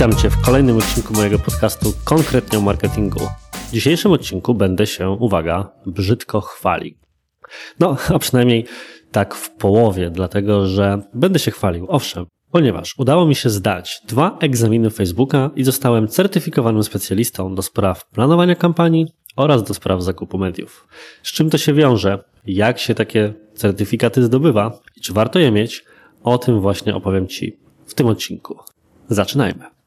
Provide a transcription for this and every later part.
Witam Cię w kolejnym odcinku mojego podcastu konkretnie o marketingu. W dzisiejszym odcinku będę się, uwaga, brzydko chwalił. No, a przynajmniej tak w połowie, dlatego że będę się chwalił. Owszem, ponieważ udało mi się zdać dwa egzaminy Facebooka i zostałem certyfikowanym specjalistą do spraw planowania kampanii oraz do spraw zakupu mediów. Z czym to się wiąże? Jak się takie certyfikaty zdobywa i czy warto je mieć? O tym właśnie opowiem Ci w tym odcinku. Zaczynajmy.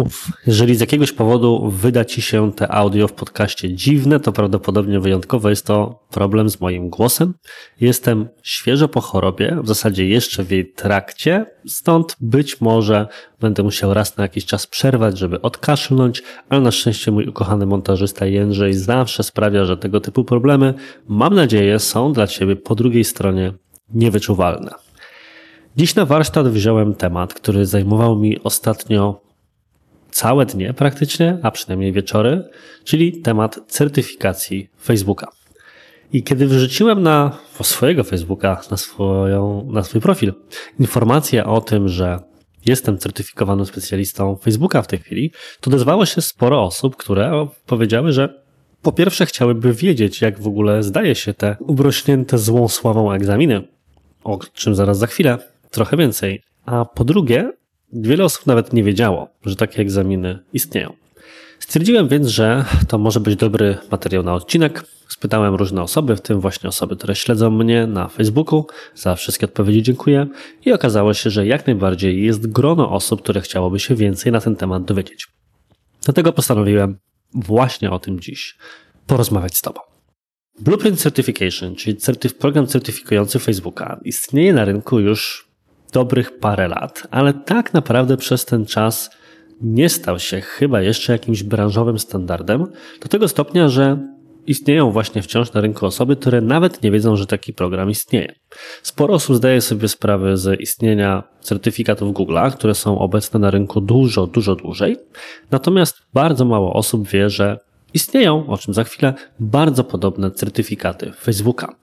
Uf, jeżeli z jakiegoś powodu wyda ci się te audio w podcaście dziwne, to prawdopodobnie wyjątkowo jest to problem z moim głosem. Jestem świeżo po chorobie, w zasadzie jeszcze w jej trakcie, stąd być może będę musiał raz na jakiś czas przerwać, żeby odkaszlnąć, ale na szczęście mój ukochany montażysta Jędrzej zawsze sprawia, że tego typu problemy, mam nadzieję, są dla ciebie po drugiej stronie niewyczuwalne. Dziś na warsztat wziąłem temat, który zajmował mi ostatnio całe dnie praktycznie, a przynajmniej wieczory, czyli temat certyfikacji Facebooka. I kiedy wrzuciłem na swojego Facebooka, na, swoją, na swój profil, informację o tym, że jestem certyfikowanym specjalistą Facebooka w tej chwili, to odezwało się sporo osób, które powiedziały, że po pierwsze chciałyby wiedzieć, jak w ogóle zdaje się te ubrośnięte złą sławą egzaminy, o czym zaraz za chwilę trochę więcej. A po drugie, wiele osób nawet nie wiedziało, że takie egzaminy istnieją. Stwierdziłem więc, że to może być dobry materiał na odcinek. Spytałem różne osoby, w tym właśnie osoby, które śledzą mnie na Facebooku. Za wszystkie odpowiedzi dziękuję. I okazało się, że jak najbardziej jest grono osób, które chciałoby się więcej na ten temat dowiedzieć. Dlatego postanowiłem właśnie o tym dziś porozmawiać z Tobą. Blueprint Certification, czyli program certyfikujący Facebooka, istnieje na rynku już dobrych parę lat, ale tak naprawdę przez ten czas nie stał się chyba jeszcze jakimś branżowym standardem, do tego stopnia, że istnieją właśnie wciąż na rynku osoby, które nawet nie wiedzą, że taki program istnieje. Sporo osób zdaje sobie sprawę z istnienia certyfikatów Google'a, które są obecne na rynku dużo, dużo dłużej, natomiast bardzo mało osób wie, że istnieją, o czym za chwilę, bardzo podobne certyfikaty Facebooka.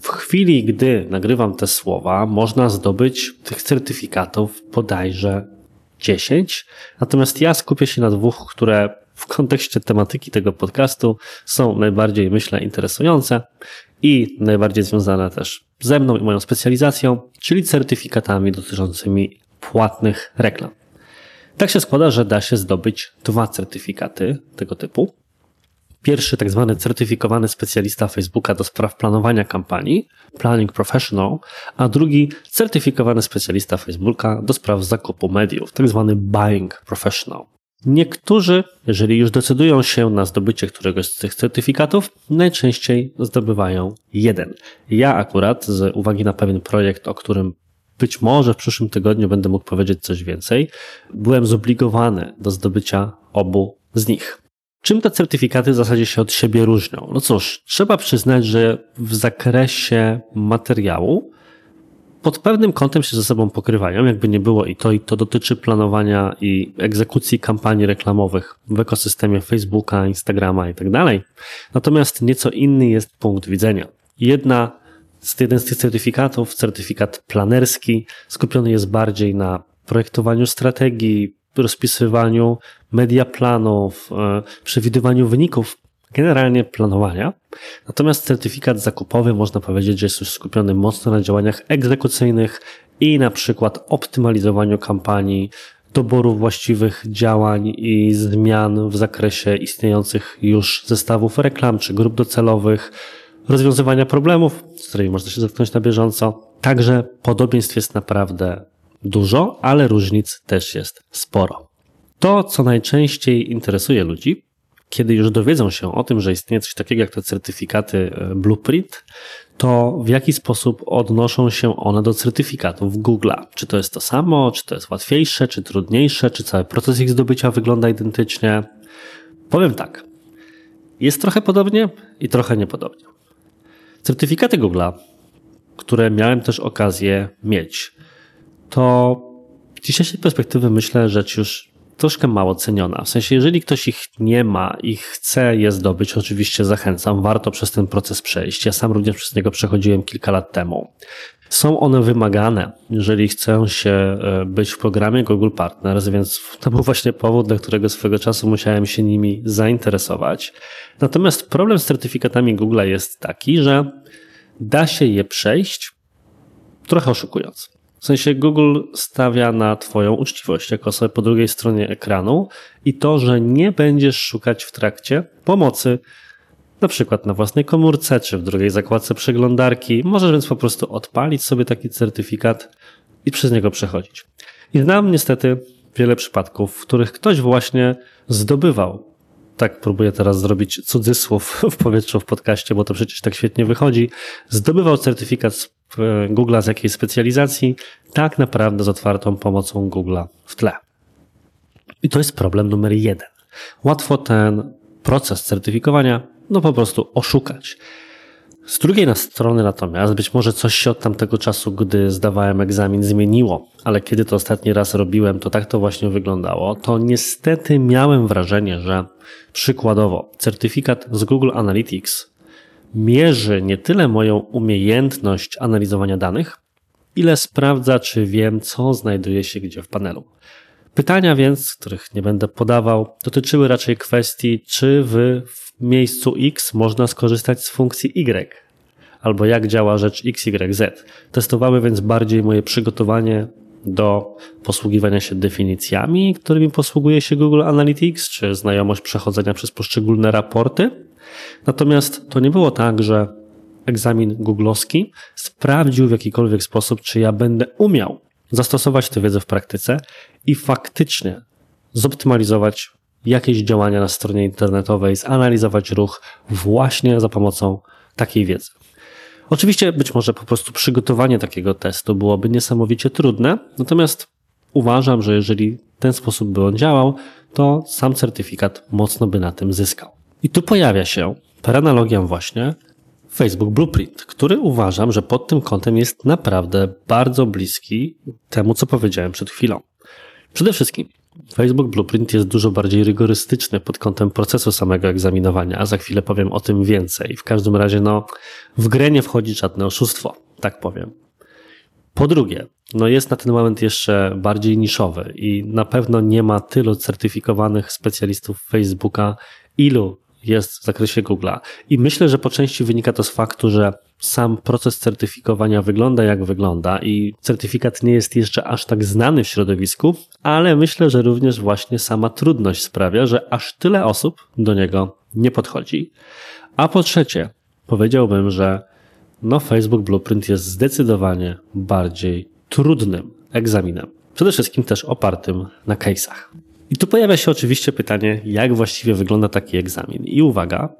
W chwili, gdy nagrywam te słowa, można zdobyć tych certyfikatów bodajże 10. Natomiast ja skupię się na dwóch, które w kontekście tematyki tego podcastu są najbardziej, myślę, interesujące i najbardziej związane też ze mną i moją specjalizacją, czyli certyfikatami dotyczącymi płatnych reklam. Tak się składa, że da się zdobyć dwa certyfikaty tego typu. Pierwszy tak zwany certyfikowany specjalista Facebooka do spraw planowania kampanii, Planning Professional, a drugi certyfikowany specjalista Facebooka do spraw zakupu mediów, tak zwany Buying Professional. Niektórzy, jeżeli już decydują się na zdobycie któregoś z tych certyfikatów, najczęściej zdobywają jeden. Ja akurat, z uwagi na pewien projekt, o którym być może w przyszłym tygodniu będę mógł powiedzieć coś więcej, byłem zobligowany do zdobycia obu z nich. Czym te certyfikaty w zasadzie się od siebie różnią? No cóż, trzeba przyznać, że w zakresie materiału pod pewnym kątem się ze sobą pokrywają, jakby nie było i to, i to dotyczy planowania i egzekucji kampanii reklamowych w ekosystemie Facebooka, Instagrama i tak dalej. Natomiast nieco inny jest punkt widzenia. Jedna z, jeden z tych certyfikatów, certyfikat planerski, skupiony jest bardziej na projektowaniu strategii, rozpisywaniu mediaplanów, e, przewidywaniu wyników, generalnie planowania. Natomiast certyfikat zakupowy można powiedzieć, że jest już skupiony mocno na działaniach egzekucyjnych i na przykład optymalizowaniu kampanii, doboru właściwych działań i zmian w zakresie istniejących już zestawów reklam czy grup docelowych, rozwiązywania problemów, z którymi można się zetknąć na bieżąco. Także podobieństw jest naprawdę dużo, ale różnic też jest sporo. To, co najczęściej interesuje ludzi, kiedy już dowiedzą się o tym, że istnieje coś takiego jak te certyfikaty e, Blueprint, to w jaki sposób odnoszą się one do certyfikatów Google'a? Czy to jest to samo, czy to jest łatwiejsze, czy trudniejsze, czy cały proces ich zdobycia wygląda identycznie? Powiem tak. Jest trochę podobnie i trochę niepodobnie. Certyfikaty Google'a, które miałem też okazję mieć, to z dzisiejszej perspektywy myślę, rzecz już troszkę mało ceniona. W sensie, jeżeli ktoś ich nie ma i chce je zdobyć, oczywiście zachęcam, warto przez ten proces przejść. Ja sam również przez niego przechodziłem kilka lat temu. Są one wymagane, jeżeli chcą się e, być w programie Google Partners, więc to był właśnie powód, dla którego swego czasu musiałem się nimi zainteresować. Natomiast problem z certyfikatami Google jest taki, że da się je przejść trochę oszukując. W sensie Google stawia na Twoją uczciwość jako osobę po drugiej stronie ekranu i to, że nie będziesz szukać w trakcie pomocy, na przykład na własnej komórce czy w drugiej zakładce przeglądarki. Możesz więc po prostu odpalić sobie taki certyfikat i przez niego przechodzić. I znam niestety wiele przypadków, w których ktoś właśnie zdobywał tak próbuję teraz zrobić cudzysłów w powietrzu w podcaście, bo to przecież tak świetnie wychodzi, zdobywał certyfikat z e, Google'a z jakiejś specjalizacji, tak naprawdę z otwartą pomocą Google'a w tle. I to jest problem numer jeden. Łatwo ten proces certyfikowania no po prostu oszukać. Z drugiej strony natomiast być może coś się od tamtego czasu, gdy zdawałem egzamin, zmieniło, ale kiedy to ostatni raz robiłem, to tak to właśnie wyglądało, to niestety miałem wrażenie, że przykładowo certyfikat z Google Analytics mierzy nie tyle moją umiejętność analizowania danych, ile sprawdza, czy wiem, co znajduje się gdzie w panelu. Pytania więc, których nie będę podawał, dotyczyły raczej kwestii, czy miejscu X można skorzystać z funkcji Y, albo jak działa rzecz XYZ. Testowały więc bardziej moje przygotowanie do posługiwania się definicjami, którymi posługuje się Google Analytics, czy znajomość przechodzenia przez poszczególne raporty. Natomiast to nie było tak, że egzamin googlowski sprawdził w jakikolwiek sposób, czy ja będę umiał zastosować tę wiedzę w praktyce i faktycznie zoptymalizować jakieś działania na stronie internetowej, zanalizować ruch właśnie za pomocą takiej wiedzy. Oczywiście być może po prostu przygotowanie takiego testu byłoby niesamowicie trudne, natomiast uważam, że jeżeli ten sposób by on działał, to sam certyfikat mocno by na tym zyskał. I tu pojawia się per analogia właśnie Facebook Blueprint, który uważam, że pod tym kątem jest naprawdę bardzo bliski temu, co powiedziałem przed chwilą. Przede wszystkim Facebook Blueprint jest dużo bardziej rygorystyczny pod kątem procesu samego egzaminowania, a za chwilę powiem o tym więcej. W każdym razie, no, w grę nie wchodzi żadne oszustwo, tak powiem. Po drugie, no jest na ten moment jeszcze bardziej niszowy i na pewno nie ma tylu certyfikowanych specjalistów Facebooka, ilu jest w zakresie Google'a. I myślę, że po części wynika to z faktu, że sam proces certyfikowania wygląda jak wygląda i certyfikat nie jest jeszcze aż tak znany w środowisku, ale myślę, że również właśnie sama trudność sprawia, że aż tyle osób do niego nie podchodzi. A po trzecie, powiedziałbym, że no Facebook Blueprint jest zdecydowanie bardziej trudnym egzaminem. Przede wszystkim też opartym na case'ach. I tu pojawia się oczywiście pytanie, jak właściwie wygląda taki egzamin. I uwaga,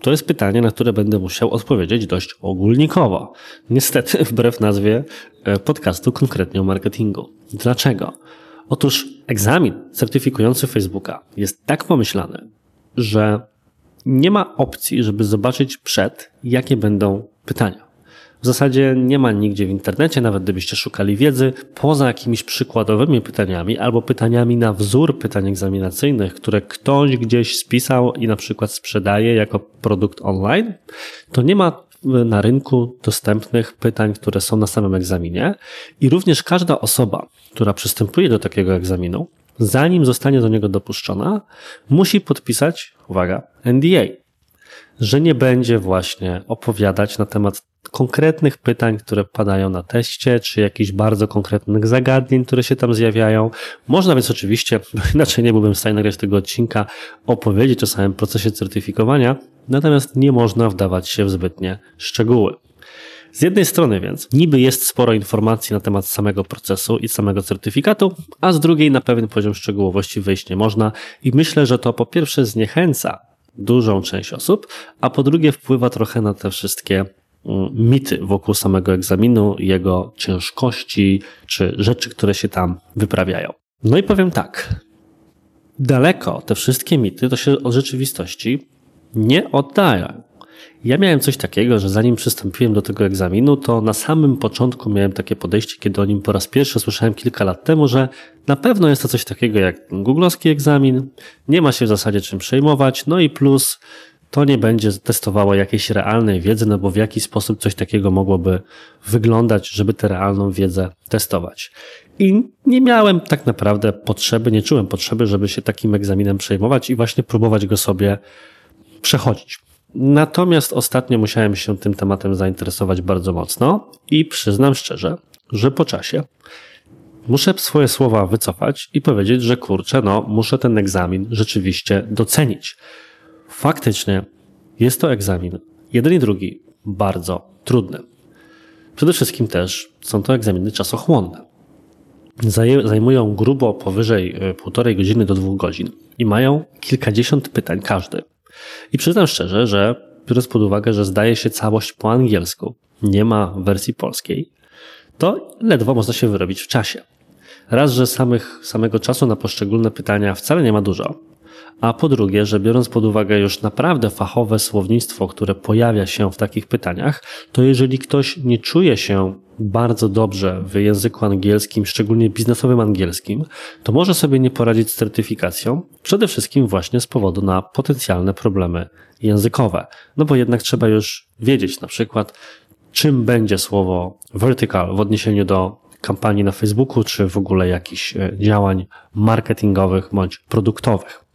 to jest pytanie, na które będę musiał odpowiedzieć dość ogólnikowo. Niestety, wbrew nazwie e, podcastu konkretnie o marketingu. Dlaczego? Otóż egzamin certyfikujący Facebooka jest tak pomyślany, że nie ma opcji, żeby zobaczyć przed, jakie będą pytania. W zasadzie nie ma nigdzie w internecie, nawet gdybyście szukali wiedzy, poza jakimiś przykładowymi pytaniami albo pytaniami na wzór pytań egzaminacyjnych, które ktoś gdzieś spisał i na przykład sprzedaje jako produkt online, to nie ma na rynku dostępnych pytań, które są na samym egzaminie. I również każda osoba, która przystępuje do takiego egzaminu, zanim zostanie do niego dopuszczona, musi podpisać, uwaga, NDA, że nie będzie właśnie opowiadać na temat konkretnych pytań, które padają na teście, czy jakichś bardzo konkretnych zagadnień, które się tam zjawiają. Można więc oczywiście, inaczej nie byłbym w stanie nagrać tego odcinka, opowiedzieć o samym procesie certyfikowania, natomiast nie można wdawać się w zbytnie szczegóły. Z jednej strony więc niby jest sporo informacji na temat samego procesu i samego certyfikatu, a z drugiej na pewien poziom szczegółowości wejść nie można i myślę, że to po pierwsze zniechęca dużą część osób, a po drugie wpływa trochę na te wszystkie mity wokół samego egzaminu, jego ciężkości, czy rzeczy, które się tam wyprawiają. No i powiem tak. Daleko te wszystkie mity to się od rzeczywistości nie oddają. Ja miałem coś takiego, że zanim przystąpiłem do tego egzaminu, to na samym początku miałem takie podejście, kiedy o nim po raz pierwszy słyszałem kilka lat temu, że na pewno jest to coś takiego jak googlowski egzamin, nie ma się w zasadzie czym przejmować, no i plus to nie będzie testowało jakiejś realnej wiedzy, no bo w jaki sposób coś takiego mogłoby wyglądać, żeby tę realną wiedzę testować. I nie miałem tak naprawdę potrzeby, nie czułem potrzeby, żeby się takim egzaminem przejmować i właśnie próbować go sobie przechodzić. Natomiast ostatnio musiałem się tym tematem zainteresować bardzo mocno i przyznam szczerze, że po czasie muszę swoje słowa wycofać i powiedzieć, że kurczę, no, muszę ten egzamin rzeczywiście docenić. Faktycznie jest to egzamin, jeden i drugi, bardzo trudny. Przede wszystkim też są to egzaminy czasochłonne. Zajmują grubo powyżej e, półtorej godziny do dwóch godzin i mają kilkadziesiąt pytań każdy. I przyznam szczerze, że biorąc pod uwagę, że zdaje się całość po angielsku, nie ma wersji polskiej, to ledwo można się wyrobić w czasie. Raz, że samych, samego czasu na poszczególne pytania wcale nie ma dużo, a po drugie, że biorąc pod uwagę już naprawdę fachowe słownictwo, które pojawia się w takich pytaniach, to jeżeli ktoś nie czuje się bardzo dobrze w języku angielskim, szczególnie biznesowym angielskim, to może sobie nie poradzić z certyfikacją, przede wszystkim właśnie z powodu na potencjalne problemy językowe. No bo jednak trzeba już wiedzieć na przykład, czym będzie słowo vertical w odniesieniu do kampanii na Facebooku, czy w ogóle jakichś e, działań marketingowych bądź produktowych.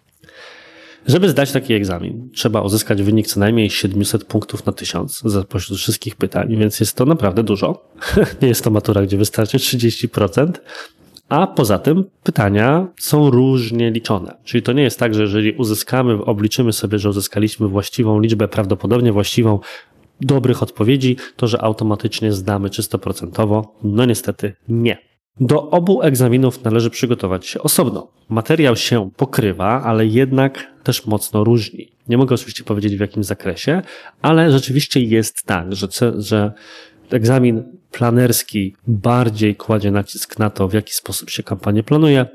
Żeby zdać taki egzamin, trzeba uzyskać wynik co najmniej 700 punktów na 1000 za pośród wszystkich pytań, więc jest to naprawdę dużo. Nie jest to matura, gdzie wystarczy 30%. A poza tym pytania są różnie liczone. Czyli to nie jest tak, że jeżeli uzyskamy, obliczymy sobie, że uzyskaliśmy właściwą liczbę, prawdopodobnie właściwą dobrych odpowiedzi, to że automatycznie zdamy czysto procentowo. No niestety nie. Do obu egzaminów należy przygotować się osobno. Materiał się pokrywa, ale jednak też mocno różni. Nie mogę oczywiście powiedzieć w jakim zakresie, ale rzeczywiście jest tak, że, że egzamin planerski bardziej kładzie nacisk na to, w jaki sposób się kampanię planuje,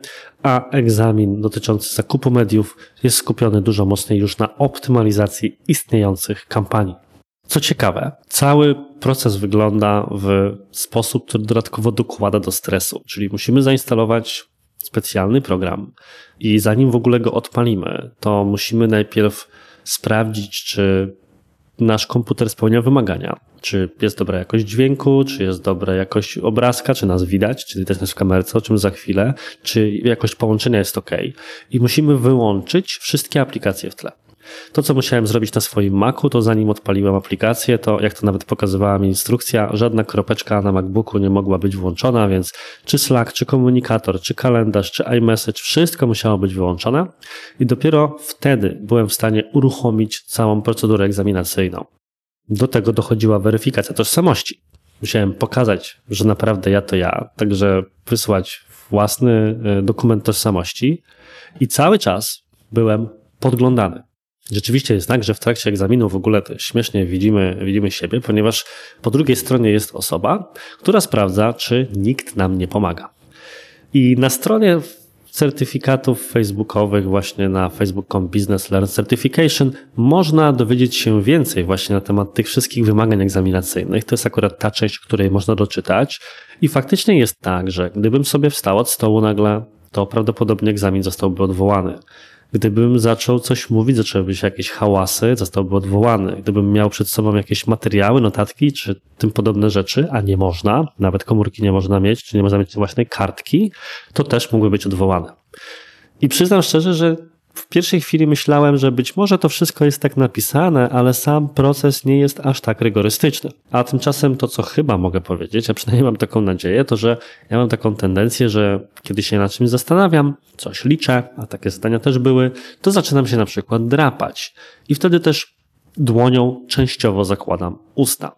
a egzamin dotyczący zakupu mediów jest skupiony dużo mocniej już na optymalizacji istniejących kampanii. Co ciekawe, cały proces wygląda w sposób, który dodatkowo dokłada do stresu, czyli musimy zainstalować specjalny program i zanim w ogóle go odpalimy, to musimy najpierw sprawdzić, czy nasz komputer spełnia wymagania. Czy jest dobra jakość dźwięku, czy jest dobra jakość obrazka, czy nas widać, czy widać nas w kamerce, o czym za chwilę, czy jakość połączenia jest ok. I musimy wyłączyć wszystkie aplikacje w tle. To, co musiałem zrobić na swoim Macu, to zanim odpaliłem aplikację, to jak to nawet pokazywała mi instrukcja, żadna kropeczka na MacBooku nie mogła być włączona, więc czy Slack, czy komunikator, czy kalendarz, czy iMessage, wszystko musiało być wyłączone i dopiero wtedy byłem w stanie uruchomić całą procedurę egzaminacyjną. Do tego dochodziła weryfikacja tożsamości. Musiałem pokazać, że naprawdę ja to ja, także wysłać własny e, dokument tożsamości i cały czas byłem podglądany. Rzeczywiście jest tak, że w trakcie egzaminu w ogóle śmiesznie widzimy, widzimy siebie, ponieważ po drugiej stronie jest osoba, która sprawdza, czy nikt nam nie pomaga. I na stronie certyfikatów facebookowych, właśnie na facebook.com Business Learn Certification, można dowiedzieć się więcej właśnie na temat tych wszystkich wymagań egzaminacyjnych. To jest akurat ta część, której można doczytać. I faktycznie jest tak, że gdybym sobie wstał od stołu nagle, to prawdopodobnie egzamin zostałby odwołany. Gdybym zaczął coś mówić, zaczęły się jakieś hałasy, zostałby odwołany. Gdybym miał przed sobą jakieś materiały, notatki czy tym podobne rzeczy, a nie można, nawet komórki nie można mieć, czy nie można mieć własnej kartki, to też mógłby być odwołane. I przyznam szczerze, że w pierwszej chwili myślałem, że być może to wszystko jest tak napisane, ale sam proces nie jest aż tak rygorystyczny. A tymczasem to, co chyba mogę powiedzieć, a przynajmniej mam taką nadzieję, to że ja mam taką tendencję, że kiedy się nad czymś zastanawiam, coś liczę, a takie zdania też były, to zaczynam się na przykład drapać. I wtedy też dłonią częściowo zakładam usta.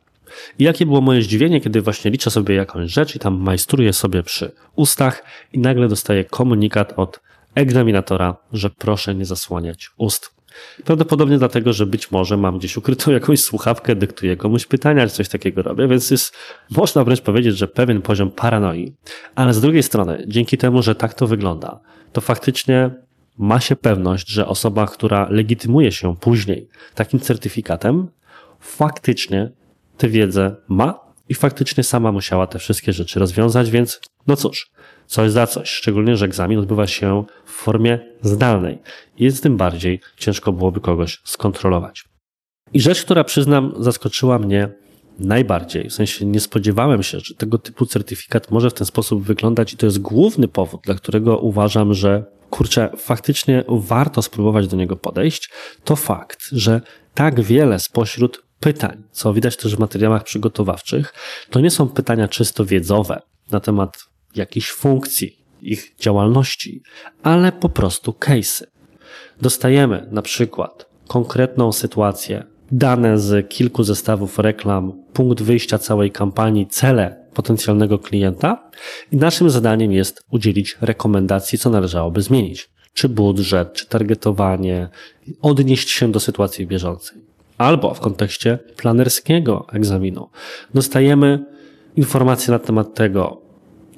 I jakie było moje zdziwienie, kiedy właśnie liczę sobie jakąś rzecz i tam majstruję sobie przy ustach i nagle dostaję komunikat od egzaminatora, że proszę nie zasłaniać ust. Prawdopodobnie dlatego, że być może mam gdzieś ukrytą jakąś słuchawkę, dyktuję komuś pytania, czy coś takiego robię, więc jest, można wręcz powiedzieć, że pewien poziom paranoi. Ale z drugiej strony, dzięki temu, że tak to wygląda, to faktycznie ma się pewność, że osoba, która legitymuje się później takim certyfikatem, faktycznie tę wiedzę ma i faktycznie sama musiała te wszystkie rzeczy rozwiązać, więc no cóż, coś za coś, szczególnie, że egzamin odbywa się w formie zdalnej i tym bardziej ciężko byłoby kogoś skontrolować. I rzecz, która przyznam, zaskoczyła mnie najbardziej. W sensie nie spodziewałem się, że tego typu certyfikat może w ten sposób wyglądać i to jest główny powód, dla którego uważam, że kurczę, faktycznie warto spróbować do niego podejść. To fakt, że tak wiele spośród pytań, co widać też w materiałach przygotowawczych, to nie są pytania czysto wiedzowe na temat jakichś funkcji, ich działalności, ale po prostu case'y. Dostajemy na przykład konkretną sytuację dane z kilku zestawów reklam, punkt wyjścia całej kampanii, cele potencjalnego klienta i naszym zadaniem jest udzielić rekomendacji, co należałoby zmienić. Czy budżet, czy targetowanie, odnieść się do sytuacji bieżącej. Albo w kontekście planerskiego egzaminu dostajemy informacje na temat tego,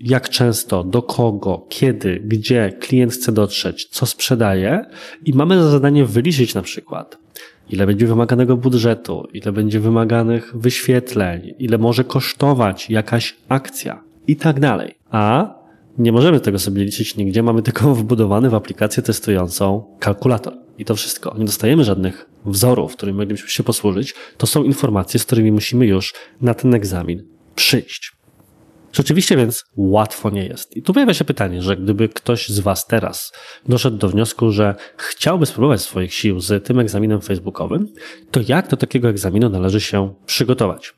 jak często, do kogo, kiedy, gdzie klient chce dotrzeć, co sprzedaje i mamy za zadanie wyliczyć na przykład, ile będzie wymaganego budżetu, ile będzie wymaganych wyświetleń, ile może kosztować jakaś akcja i tak dalej. A nie możemy tego sobie liczyć nigdzie, mamy tylko wbudowany w aplikację testującą kalkulator. I to wszystko. Nie dostajemy żadnych wzorów, którymi moglibyśmy się posłużyć. To są informacje, z którymi musimy już na ten egzamin przyjść. Rzeczywiście więc łatwo nie jest. I tu pojawia się pytanie, że gdyby ktoś z Was teraz doszedł do wniosku, że chciałby spróbować swoich sił z tym egzaminem facebookowym, to jak do takiego egzaminu należy się przygotować?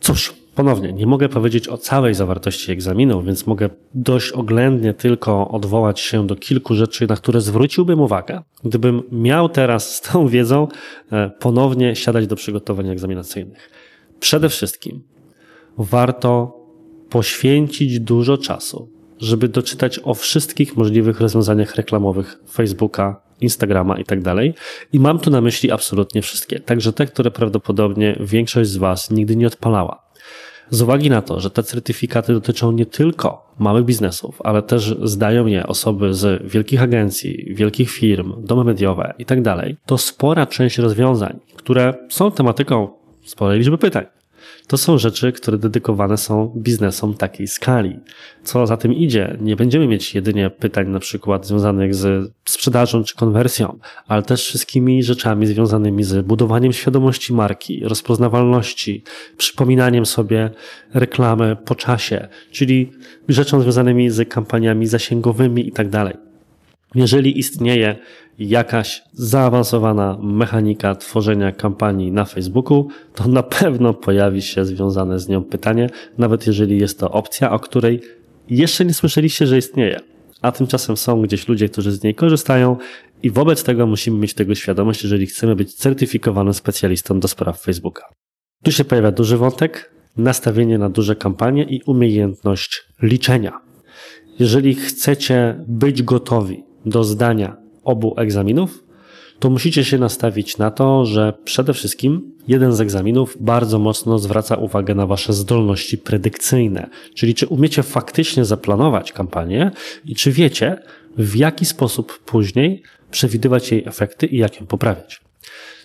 Cóż, ponownie, nie mogę powiedzieć o całej zawartości egzaminu, więc mogę dość oględnie tylko odwołać się do kilku rzeczy, na które zwróciłbym uwagę, gdybym miał teraz z tą wiedzą e, ponownie siadać do przygotowań egzaminacyjnych. Przede wszystkim warto poświęcić dużo czasu, żeby doczytać o wszystkich możliwych rozwiązaniach reklamowych Facebooka, Instagrama i tak dalej. I mam tu na myśli absolutnie wszystkie, także te, które prawdopodobnie większość z Was nigdy nie odpalała. Z uwagi na to, że te certyfikaty dotyczą nie tylko małych biznesów, ale też zdają je osoby z wielkich agencji, wielkich firm, domy mediowe i tak to spora część rozwiązań, które są tematyką sporej liczby pytań, to są rzeczy, które dedykowane są biznesom takiej skali. Co za tym idzie, nie będziemy mieć jedynie pytań na przykład związanych z sprzedażą czy konwersją, ale też wszystkimi rzeczami związanymi z budowaniem świadomości marki, rozpoznawalności, przypominaniem sobie reklamy po czasie, czyli rzeczą związanymi z kampaniami zasięgowymi i tak dalej. Jeżeli istnieje jakaś zaawansowana mechanika tworzenia kampanii na Facebooku, to na pewno pojawi się związane z nią pytanie, nawet jeżeli jest to opcja, o której jeszcze nie słyszeliście, że istnieje. A tymczasem są gdzieś ludzie, którzy z niej korzystają i wobec tego musimy mieć tego świadomość, jeżeli chcemy być certyfikowanym specjalistą do spraw Facebooka. Tu się pojawia duży wątek, nastawienie na duże kampanie i umiejętność liczenia. Jeżeli chcecie być gotowi do zdania obu egzaminów, to musicie się nastawić na to, że przede wszystkim jeden z egzaminów bardzo mocno zwraca uwagę na wasze zdolności predykcyjne, czyli czy umiecie faktycznie zaplanować kampanię i czy wiecie, w jaki sposób później przewidywać jej efekty i jak ją poprawiać.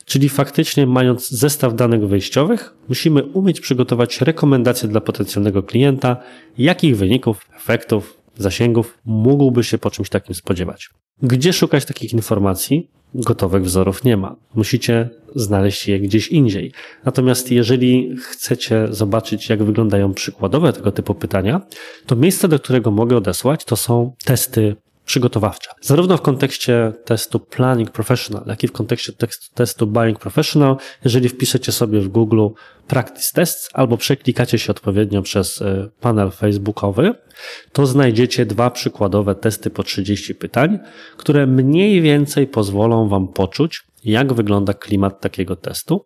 Czyli faktycznie, mając zestaw danych wyjściowych, musimy umieć przygotować rekomendacje dla potencjalnego klienta, jakich wyników, efektów, zasięgów mógłby się po czymś takim spodziewać. Gdzie szukać takich informacji? Gotowych wzorów nie ma. Musicie znaleźć je gdzieś indziej. Natomiast jeżeli chcecie zobaczyć, jak wyglądają przykładowe tego typu pytania, to miejsce, do którego mogę odesłać, to są testy przygotowawcza. Zarówno w kontekście testu Planning Professional, jak i w kontekście testu Buying Professional, jeżeli wpiszecie sobie w Google Practice Tests albo przeklikacie się odpowiednio przez e, panel facebookowy, to znajdziecie dwa przykładowe testy po 30 pytań, które mniej więcej pozwolą Wam poczuć, jak wygląda klimat takiego testu.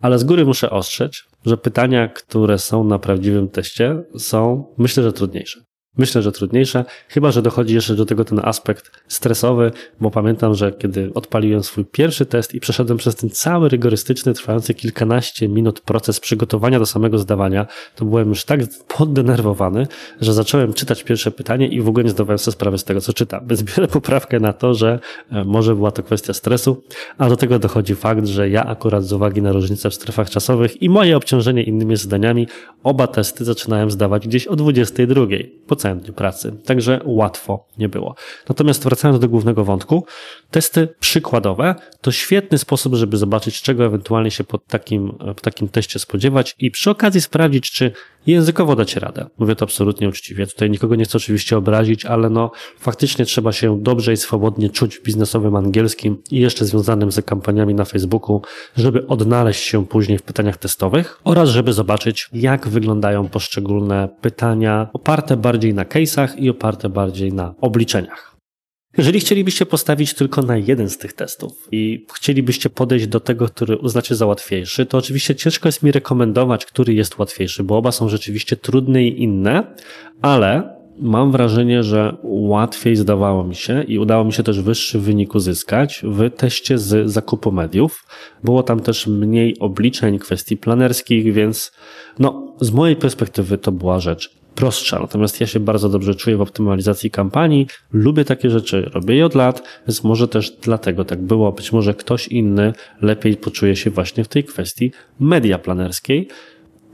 Ale z góry muszę ostrzec, że pytania, które są na prawdziwym teście, są myślę, że trudniejsze. Myślę, że trudniejsze, chyba że dochodzi jeszcze do tego ten aspekt stresowy, bo pamiętam, że kiedy odpaliłem swój pierwszy test i przeszedłem przez ten cały rygorystyczny, trwający kilkanaście minut proces przygotowania do samego zdawania, to byłem już tak poddenerwowany, że zacząłem czytać pierwsze pytanie i w ogóle nie zdawałem sobie sprawy z tego, co czytam. Więc biorę poprawkę na to, że e, może była to kwestia stresu, a do tego dochodzi fakt, że ja akurat z uwagi na różnice w strefach czasowych i moje obciążenie innymi zadaniami, oba testy zaczynałem zdawać gdzieś o 22 po dniu pracy. Także łatwo nie było. Natomiast wracając do głównego wątku, testy przykładowe to świetny sposób, żeby zobaczyć, czego ewentualnie się pod takim, po takim teście spodziewać i przy okazji sprawdzić, czy językowo dacie radę. Mówię to absolutnie uczciwie. Tutaj nikogo nie chcę oczywiście obrazić, ale no faktycznie trzeba się dobrze i swobodnie czuć w biznesowym angielskim i jeszcze związanym z kampaniami na Facebooku, żeby odnaleźć się później w pytaniach testowych oraz żeby zobaczyć, jak wyglądają poszczególne pytania oparte bardziej na case'ach i oparte bardziej na obliczeniach. Jeżeli chcielibyście postawić tylko na jeden z tych testów i chcielibyście podejść do tego, który uznacie za łatwiejszy, to oczywiście ciężko jest mi rekomendować, który jest łatwiejszy, bo oba są rzeczywiście trudne i inne, ale mam wrażenie, że łatwiej zdawało mi się i udało mi się też wyższy wynik uzyskać w teście z zakupu mediów. Było tam też mniej obliczeń, kwestii planerskich, więc no, z mojej perspektywy to była rzecz prostsza. Natomiast ja się bardzo dobrze czuję w optymalizacji kampanii, lubię takie rzeczy, robię je od lat, więc może też dlatego tak było. Być może ktoś inny lepiej poczuje się właśnie w tej kwestii media planerskiej.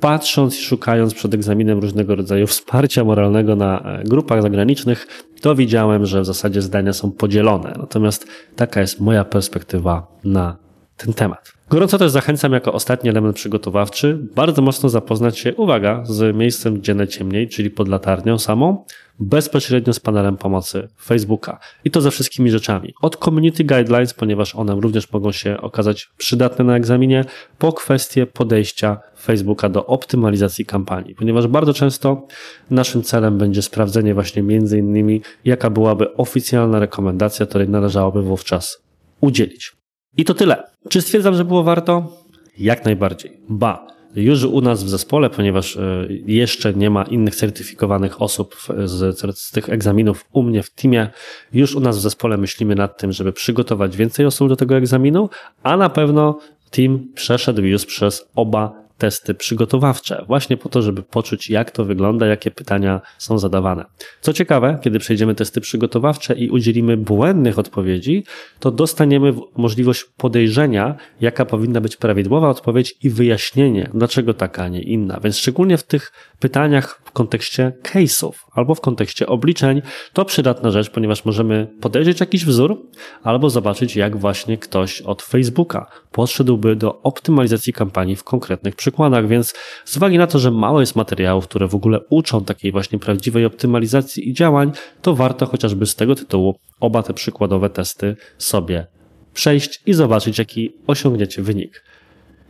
Patrząc i szukając przed egzaminem różnego rodzaju wsparcia moralnego na e, grupach zagranicznych, to widziałem, że w zasadzie zdania są podzielone. Natomiast taka jest moja perspektywa na ten temat. Gorąco też zachęcam jako ostatni element przygotowawczy bardzo mocno zapoznać się, uwaga, z miejscem gdzie najciemniej, czyli pod latarnią samą, bezpośrednio z panelem pomocy Facebooka. I to ze wszystkimi rzeczami. Od community guidelines, ponieważ one również mogą się okazać przydatne na egzaminie, po kwestie podejścia Facebooka do optymalizacji kampanii, ponieważ bardzo często naszym celem będzie sprawdzenie właśnie między innymi, jaka byłaby oficjalna rekomendacja, której należałoby wówczas udzielić. I to tyle. Czy stwierdzam, że było warto? Jak najbardziej. Ba, już u nas w zespole, ponieważ e, jeszcze nie ma innych certyfikowanych osób z, z, tych egzaminów u mnie w teamie, już u nas w zespole myślimy nad tym, żeby przygotować więcej osób do tego egzaminu, a na pewno team przeszedł już przez oba testy przygotowawcze, właśnie po to, żeby poczuć, jak to wygląda, jakie pytania są zadawane. Co ciekawe, kiedy przejdziemy testy przygotowawcze i udzielimy błędnych odpowiedzi, to dostaniemy możliwość podejrzenia, jaka powinna być prawidłowa odpowiedź i wyjaśnienie, dlaczego taka, a nie inna. Więc szczególnie w tych pytaniach w kontekście case'ów albo w kontekście obliczeń, to przydatna rzecz, ponieważ możemy podejrzeć jakiś wzór albo zobaczyć, jak właśnie ktoś od Facebooka podszedłby do optymalizacji kampanii w konkretnych przykładach, więc z uwagi na to, że mało jest materiałów, które w ogóle uczą takiej właśnie prawdziwej optymalizacji i działań, to warto chociażby z tego tytułu oba te przykładowe testy sobie przejść i zobaczyć, jaki osiągniecie wynik.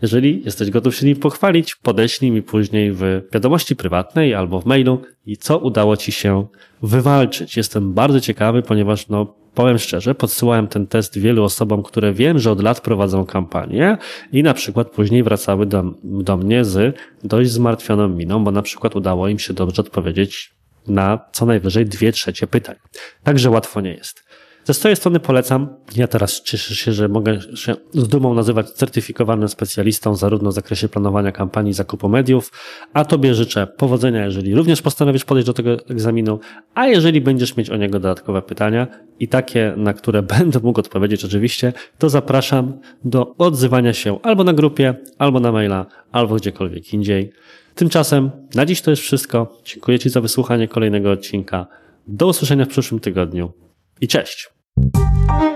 Jeżeli jesteś gotów się nim pochwalić, podeślij mi później w wiadomości prywatnej albo w mailu i co udało Ci się wywalczyć. Jestem bardzo ciekawy, ponieważ no, powiem szczerze, podsyłałem ten test wielu osobom, które wiem, że od lat prowadzą kampanię i na przykład później wracały do, do mnie z dość zmartwioną miną, bo na przykład udało im się dobrze odpowiedzieć na co najwyżej dwie trzecie pytań. Także łatwo nie jest. Ze swojej strony polecam. Ja teraz cieszę się, że mogę się z dumą nazywać certyfikowanym specjalistą zarówno w zakresie planowania kampanii zakupu mediów, a Tobie życzę powodzenia, jeżeli również postanowisz podejść do tego egzaminu, a jeżeli będziesz mieć o niego dodatkowe pytania i takie, na które będę mógł odpowiedzieć oczywiście, to zapraszam do odzywania się albo na grupie, albo na maila, albo gdziekolwiek indziej. Tymczasem na dziś to już wszystko. Dziękuję Ci za wysłuchanie kolejnego odcinka. Do usłyszenia w przyszłym tygodniu i cześć! Thank you.